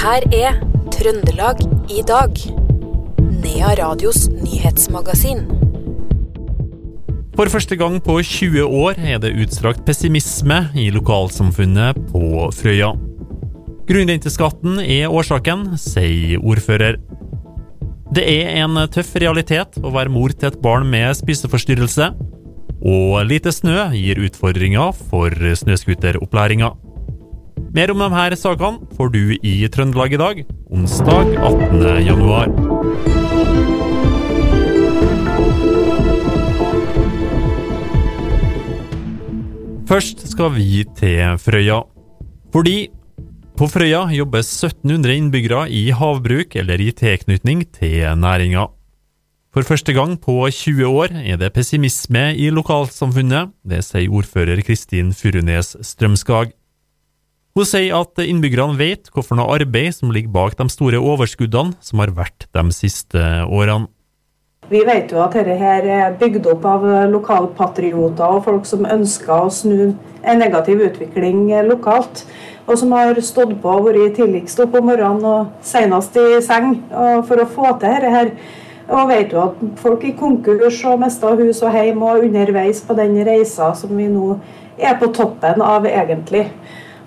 her er Trøndelag i dag. Nea Radios nyhetsmagasin. For første gang på 20 år er det utstrakt pessimisme i lokalsamfunnet på Frøya. Grunnrenteskatten er årsaken, sier ordfører. Det er en tøff realitet å være mor til et barn med spiseforstyrrelse. Og lite snø gir utfordringer for snøscooteropplæringa. Mer om de her sakene får du i Trøndelag i dag, onsdag 18. januar. Først skal vi til Frøya. Fordi på Frøya jobber 1700 innbyggere i havbruk eller i tilknytning til næringa. For første gang på 20 år er det pessimisme i lokalsamfunnet. Det sier ordfører Kristin Furunes Strømskag. Hun sier at innbyggerne vet hvorfor noe arbeid som ligger bak de store overskuddene som har vært de siste årene. Vi vet jo at dette her er bygd opp av lokalpatrioter og folk som ønsker å snu en negativ utvikling lokalt. Og som har stått på og vært tidligst opp om morgenen og senest i seng for å få til dette her. Og vet jo at folk i konkurs og mista hus og hjem og underveis på den reisa som vi nå er på toppen av, egentlig.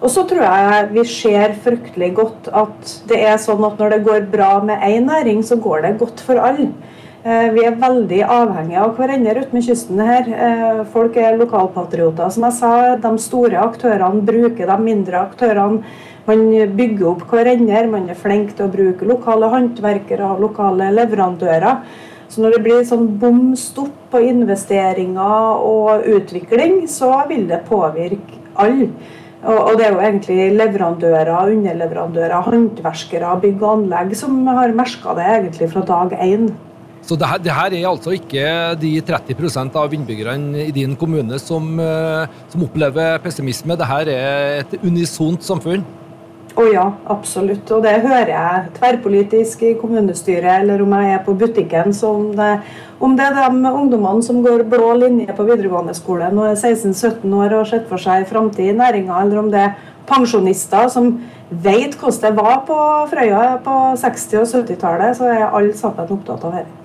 Og så tror jeg vi ser fryktelig godt at det er sånn at når det går bra med én næring, så går det godt for alle. Vi er veldig avhengige av hverandre ute med kysten her. Folk er lokalpatrioter. Som jeg sa, de store aktørene bruker de mindre aktørene. Man bygger opp hverandre. Man er flink til å bruke lokale håndverkere og lokale leverandører. Så når det blir sånn bom stopp på investeringer og utvikling, så vil det påvirke alle. Og det er jo egentlig leverandører, underleverandører, håndverkere, bygg og anlegg som har merka det egentlig fra dag én. Så det her, det her, er altså ikke de 30% av innbyggerne i din kommune som, som opplever pessimisme. Det her er et unisont samfunn? Å oh ja, absolutt. Og det hører jeg tverrpolitisk i kommunestyret, eller om jeg er på butikken. Så om det, om det er de ungdommene som går blå linje på videregående skole og er 16-17 år og har sett for seg framtid i næringa, eller om det er pensjonister som vet hvordan det var på Frøya på 60- og 70-tallet, så er alle sammen opptatt av dette.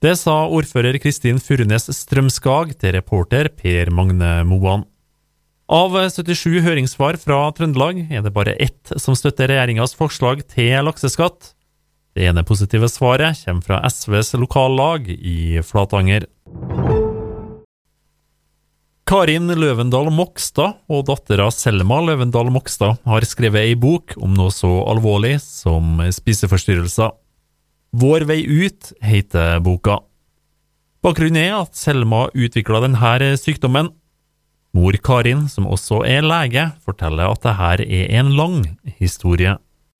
Det sa ordfører Kristin Furunes Strømskag til reporter Per Magne Moan. Av 77 høringssvar fra Trøndelag er det bare ett som støtter regjeringas forslag til lakseskatt. Det ene positive svaret kommer fra SVs lokallag i Flatanger. Karin Løvendal Mokstad og dattera Selma Løvendal Mokstad har skrevet ei bok om noe så alvorlig som spiseforstyrrelser. Vår vei ut heter boka. Bakgrunnen er at Selma utvikla denne sykdommen Mor Karin, som også er lege, forteller at dette er en lang historie.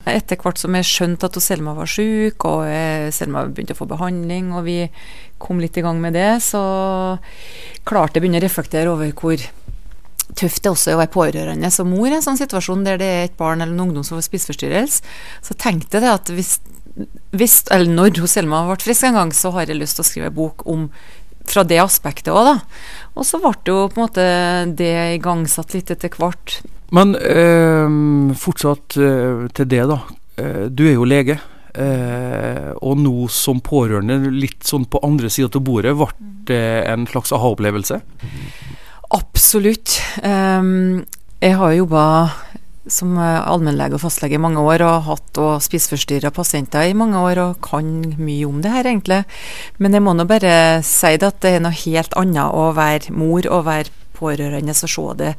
Etter hvert som jeg skjønte at Selma var syk, og Selma begynte å få behandling, og vi kom litt i gang med det, så klarte jeg å begynne å reflektere over hvor tøft det også er å være pårørende som mor i en sånn situasjon der det er et barn eller en ungdom som får spiseforstyrrelse. Så tenkte jeg at hvis, hvis, eller når Selma ble frisk en gang, så har jeg lyst til å skrive bok om fra det aspektet òg, da. Og så ble det jo på en måte det igangsatt litt etter hvert. Men øh, fortsatt øh, til det, da. Uh, du er jo lege. Uh, og nå som pårørende, litt sånn på andre sida av bordet, ble det en slags aha-opplevelse? Absolutt. Um, jeg har jobba som allmennlege og fastlege i mange år, og har hatt og spiseforstyrra pasienter i mange år, og kan mye om det her, egentlig. Men jeg må nå bare si det at det er noe helt annet å være mor og være pårørende å se det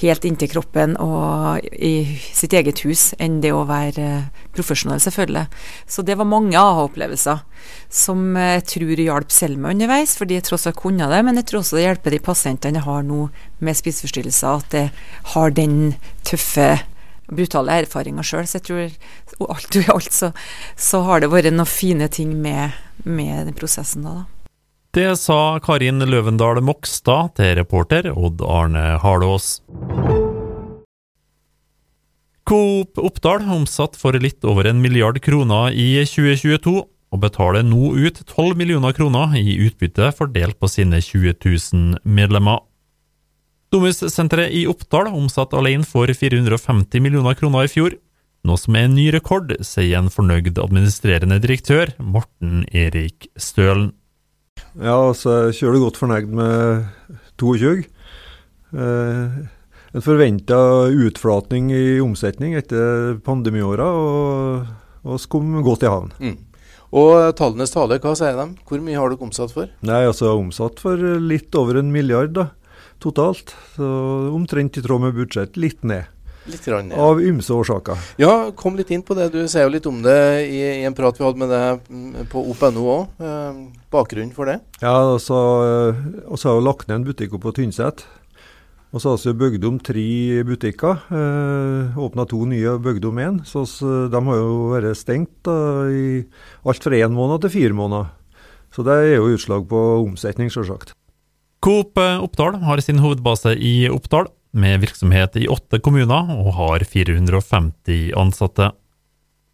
helt inntil kroppen og i sitt eget hus, enn det å være profesjonell, selvfølgelig. Så det var mange aha-opplevelser som jeg tror hjalp Selma underveis, fordi jeg tross alt kunne det, men jeg tror også det hjelper de pasientene jeg har nå med spiseforstyrrelser, at jeg har den tøffe brutale erfaringer sjøl. Så jeg tror alt i alt så, så, har det vært noen fine ting med, med den prosessen da. da. Det sa Karin Løvendal Mokstad til reporter Odd Arne Harlås. Coop Oppdal omsatt for litt over en milliard kroner i 2022, og betaler nå ut 12 millioner kroner i utbytte fordelt på sine 20 000 medlemmer. Domus-senteret i Oppdal omsatt alene for 450 millioner kroner i fjor. noe som er en ny rekord, sier en fornøyd administrerende direktør, Morten Erik Stølen. Ja, altså, jeg kjører godt fornøyd med 22. Eh, en forventa utflatning i omsetning etter pandemiåra, og, vi kom godt i havn. Mm. Og tallenes tale, hva sier de? Hvor mye har dere omsatt for? Nei, altså omsatt for litt over en milliard da, totalt. Så omtrent i tråd med budsjett. Litt ned. Litt grann, ja. Av ymse årsaker. Ja, kom litt inn på det. Du sier jo litt om det i, i en prat vi hadde med deg mm, på OP.no òg. Eh, bakgrunnen for det? Ja, altså, og så har jo lagt ned en butikk på Tynset. Og så har vi bygd om tre butikker. Eh, Åpna to nye og bygd om én. Så de har jo vært stengt da, i alt fra én måned til fire måneder. Så det er jo utslag på omsetning, sjølsagt. Coop Oppdal har sin hovedbase i Oppdal, med virksomhet i åtte kommuner og har 450 ansatte.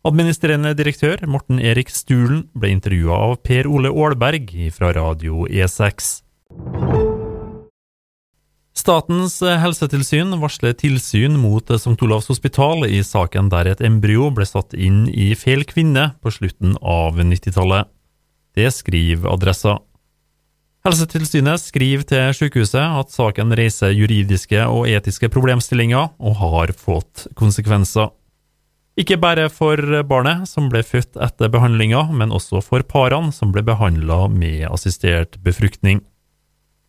Administrerende direktør Morten Erik Stulen ble intervjua av Per Ole Aalberg fra Radio E6. Statens helsetilsyn varsler tilsyn mot St. Olavs hospital i saken der et embryo ble satt inn i feil kvinne på slutten av 90-tallet. Det skriver Adressa. Helsetilsynet skriver til sykehuset at saken reiser juridiske og etiske problemstillinger og har fått konsekvenser. Ikke bare for barnet som ble født etter behandlinga, men også for parene som ble behandla med assistert befruktning.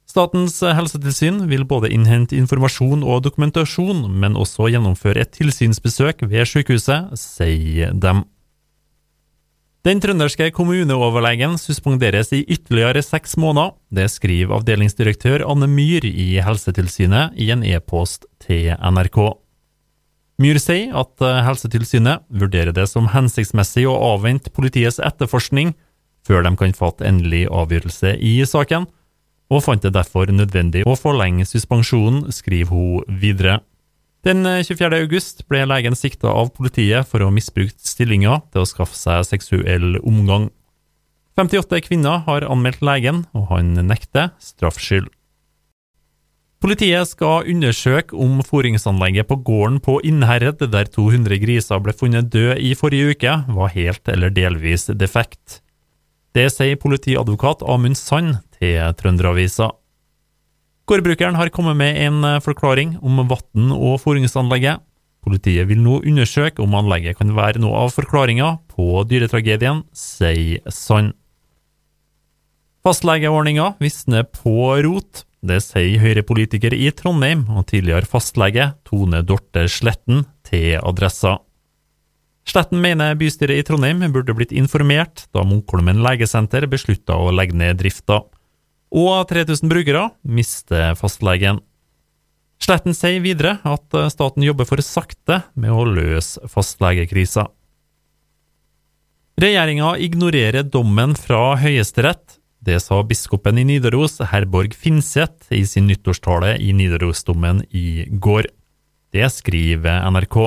Statens helsetilsyn vil både innhente informasjon og dokumentasjon, men også gjennomføre et tilsynsbesøk ved sykehuset, sier dem. Den trønderske kommuneoverlegen suspenderes i ytterligere seks måneder. Det skriver avdelingsdirektør Anne Myhr i Helsetilsynet i en e-post til NRK. Myhr sier at eh, Helsetilsynet vurderer det som hensiktsmessig å avvente politiets etterforskning før de kan fatte endelig avgjørelse i saken, og fant det derfor nødvendig å forlenge suspensjonen, skriver hun videre. Den 24. Eh, august ble legen sikta av politiet for å ha misbrukt stillinga til å skaffe seg seksuell omgang. 58 kvinner har anmeldt legen, og han nekter straffskyld. Politiet skal undersøke om fôringsanlegget på gården på Innherred, der 200 griser ble funnet døde i forrige uke, var helt eller delvis defekt. Det sier politiadvokat Amund Sand til Trønderavisa. Gårdbrukeren har kommet med en eh, forklaring om vann- og fôringsanlegget. Politiet vil nå undersøke om anlegget kan være noe av forklaringa på dyretragedien, sier Sand. Fastlegeordninga visner på rot. Det sier Høyre-politiker i Trondheim og tidligere fastlege Tone Dorte Sletten til Adressa. Sletten mener bystyret i Trondheim burde blitt informert da Munkholmen legesenter beslutta å legge ned drifta og 3000 brukere mister fastlegen. Sletten sier videre at eh, staten jobber for sakte med å løse fastlegekrisa. Regjeringa ignorerer dommen fra Høyesterett. Det sa biskopen i Nidaros, Herborg Finseth, i sin nyttårstale i Nidarosdommen i går. Det skriver NRK.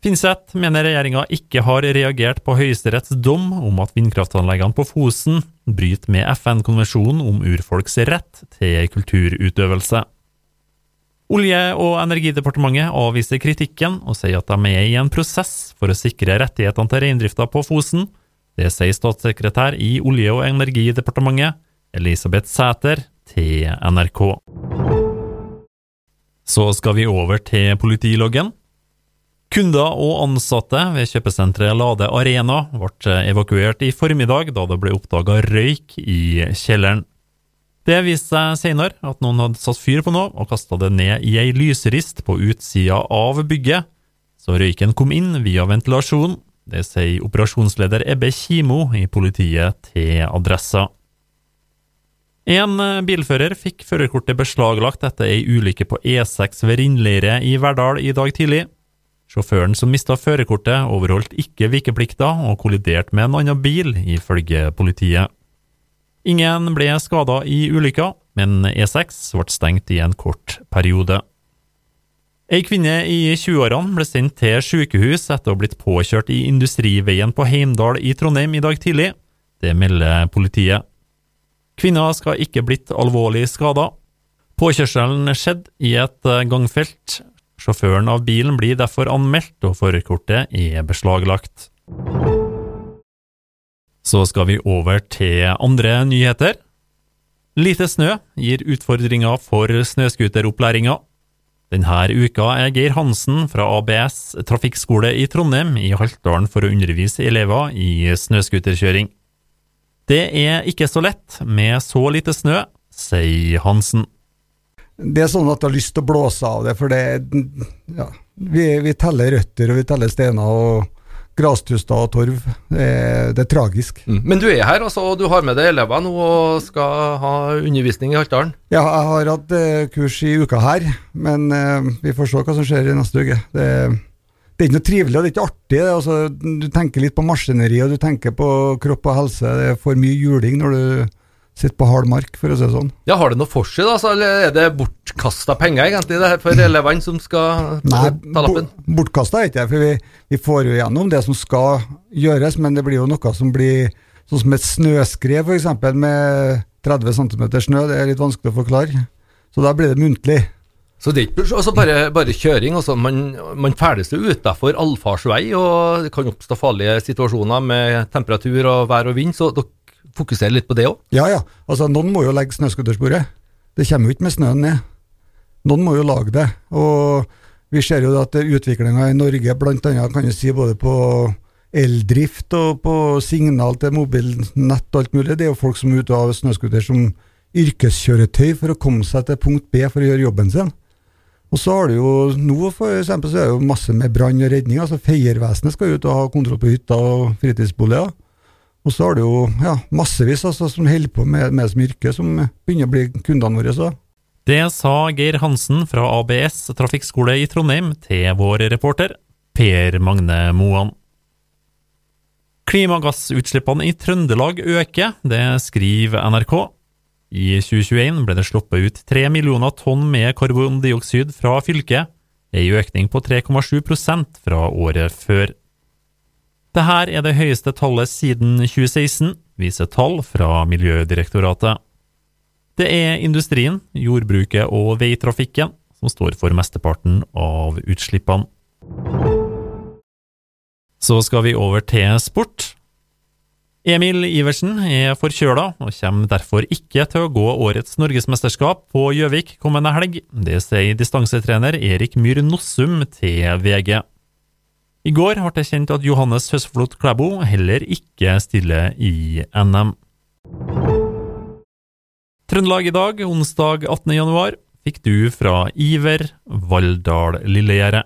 Finseth mener regjeringa ikke har reagert på Høyesteretts dom om at vindkraftanleggene på Fosen bryter med FN-konvensjonen om urfolks rett til kulturutøvelse. Olje- og energidepartementet avviser kritikken og sier at de er i en prosess for å sikre rettighetene til reindrifta på Fosen. Det sier statssekretær i Olje- og energidepartementet, Elisabeth Sæter, til NRK. Så skal vi over til politiloggen. Kunder og ansatte ved kjøpesenteret Lade Arena ble evakuert i formiddag da det ble oppdaga røyk i kjelleren. Det viste seg senere at noen hadde satt fyr på noe og kasta det ned i ei lysrist på utsida av bygget, så røyken kom inn via ventilasjon. Det sier operasjonsleder Ebbe Kimo i politiet til Adressa. En bilfører fikk førerkortet beslaglagt etter ei ulykke på E6 ved Rindleire i Verdal i dag tidlig. Sjåføren som mista førerkortet, overholdt ikke vikeplikta og kolliderte med en annen bil, ifølge politiet. Ingen ble skada i ulykka, men E6 ble stengt i en kort periode. Ei kvinne i 20-årene ble sendt til sykehus etter å ha blitt påkjørt i Industriveien på Heimdal i Trondheim i dag tidlig. Det melder politiet. Kvinna skal ikke blitt alvorlig skada. Påkjørselen skjedde i et gangfelt Sjåføren av bilen blir derfor anmeldt, og førerkortet er beslaglagt. Så skal vi over til andre nyheter. Lite snø gir utfordringer for snøscooteropplæringa. Denne uka er Geir Hansen fra ABS trafikkskole i Trondheim i Haltdalen for å undervise elever i snøscooterkjøring. Det er ikke så lett med så lite snø, sier Hansen. Det er sånn at du har lyst til å blåse av det, for det ja, vi, vi teller røtter og vi teller steiner og grastuster og torv. Det er, det er tragisk. Mm. Men du er her, altså, og du har med deg elever nå og skal ha undervisning i Haltdalen? Ja, jeg har hatt eh, kurs i uka her, men eh, vi får se hva som skjer i neste uke. Det, det er ikke noe trivelig og det er ikke artig. Altså, du tenker litt på maskineri og du tenker på kropp og helse. Det er for mye juling når du sitter på hard mark, for å si det sånn. Ja, Har det noe for seg, da? Så, eller er det bortkasta penger egentlig, det her for elevene som skal Nei, ta lappen? Bortkasta er ikke det, for vi, vi, får jo gjennom det som skal gjøres, men det blir jo noe som blir sånn som et snøskred, f.eks. med 30 cm snø. Det er litt vanskelig å forklare. Så da blir det muntlig. Så det er ikke altså bare, bare, kjøring. Altså man, man ferdes jo utafor allfarsvei, og det kan oppstå farlige situasjoner med temperatur og vær og vind. Så dere fokusere litt på det òg? Ja, ja. Altså, noen må jo legge snøscootersporet. Det kommer jo ikke med snøen ned. Noen må jo lage det. Og vi ser jo at utviklinga i Norge, bl.a. kan du si både på eldrift og på signal til mobilnett og alt mulig, det er jo folk som er ute av snøscooter som yrkeskjøretøy for å komme seg til punkt B for å gjøre jobben sin. Og så har du jo nå for eksempel, så er det jo masse med brann og redning. altså Feiervesenet skal ut og ha kontroll på hytter og fritidsboliger. Og så har du jo ja, massevis altså, som holder på med, med som yrke, som begynner å bli kundene våre. Så. Det sa Geir Hansen fra ABS trafikkskole i Trondheim til vår reporter Per Magne Moan. Klimagassutslippene i Trøndelag øker, det skriver NRK. I 2021 ble det sluppet ut 3 millioner tonn med karbondioksid fra fylket, ei økning på 3,7% fra året før. Dette er det høyeste tallet siden 2016, viser tall fra Miljødirektoratet. Det er industrien, jordbruket og veitrafikken som står for mesteparten av utslippene. Så skal vi over til sport. Emil Iversen er forkjøla og kommer derfor ikke til å gå årets norgesmesterskap på Gjøvik kommende helg. Det sier distansetrener Erik Myhr Nossum til VG. I går ble det kjent at Johannes Høsflot Klæbo heller ikke stiller i NM. Trøndelag i dag, onsdag 18. januar, fikk du fra Iver Valldal Lillegjerdet.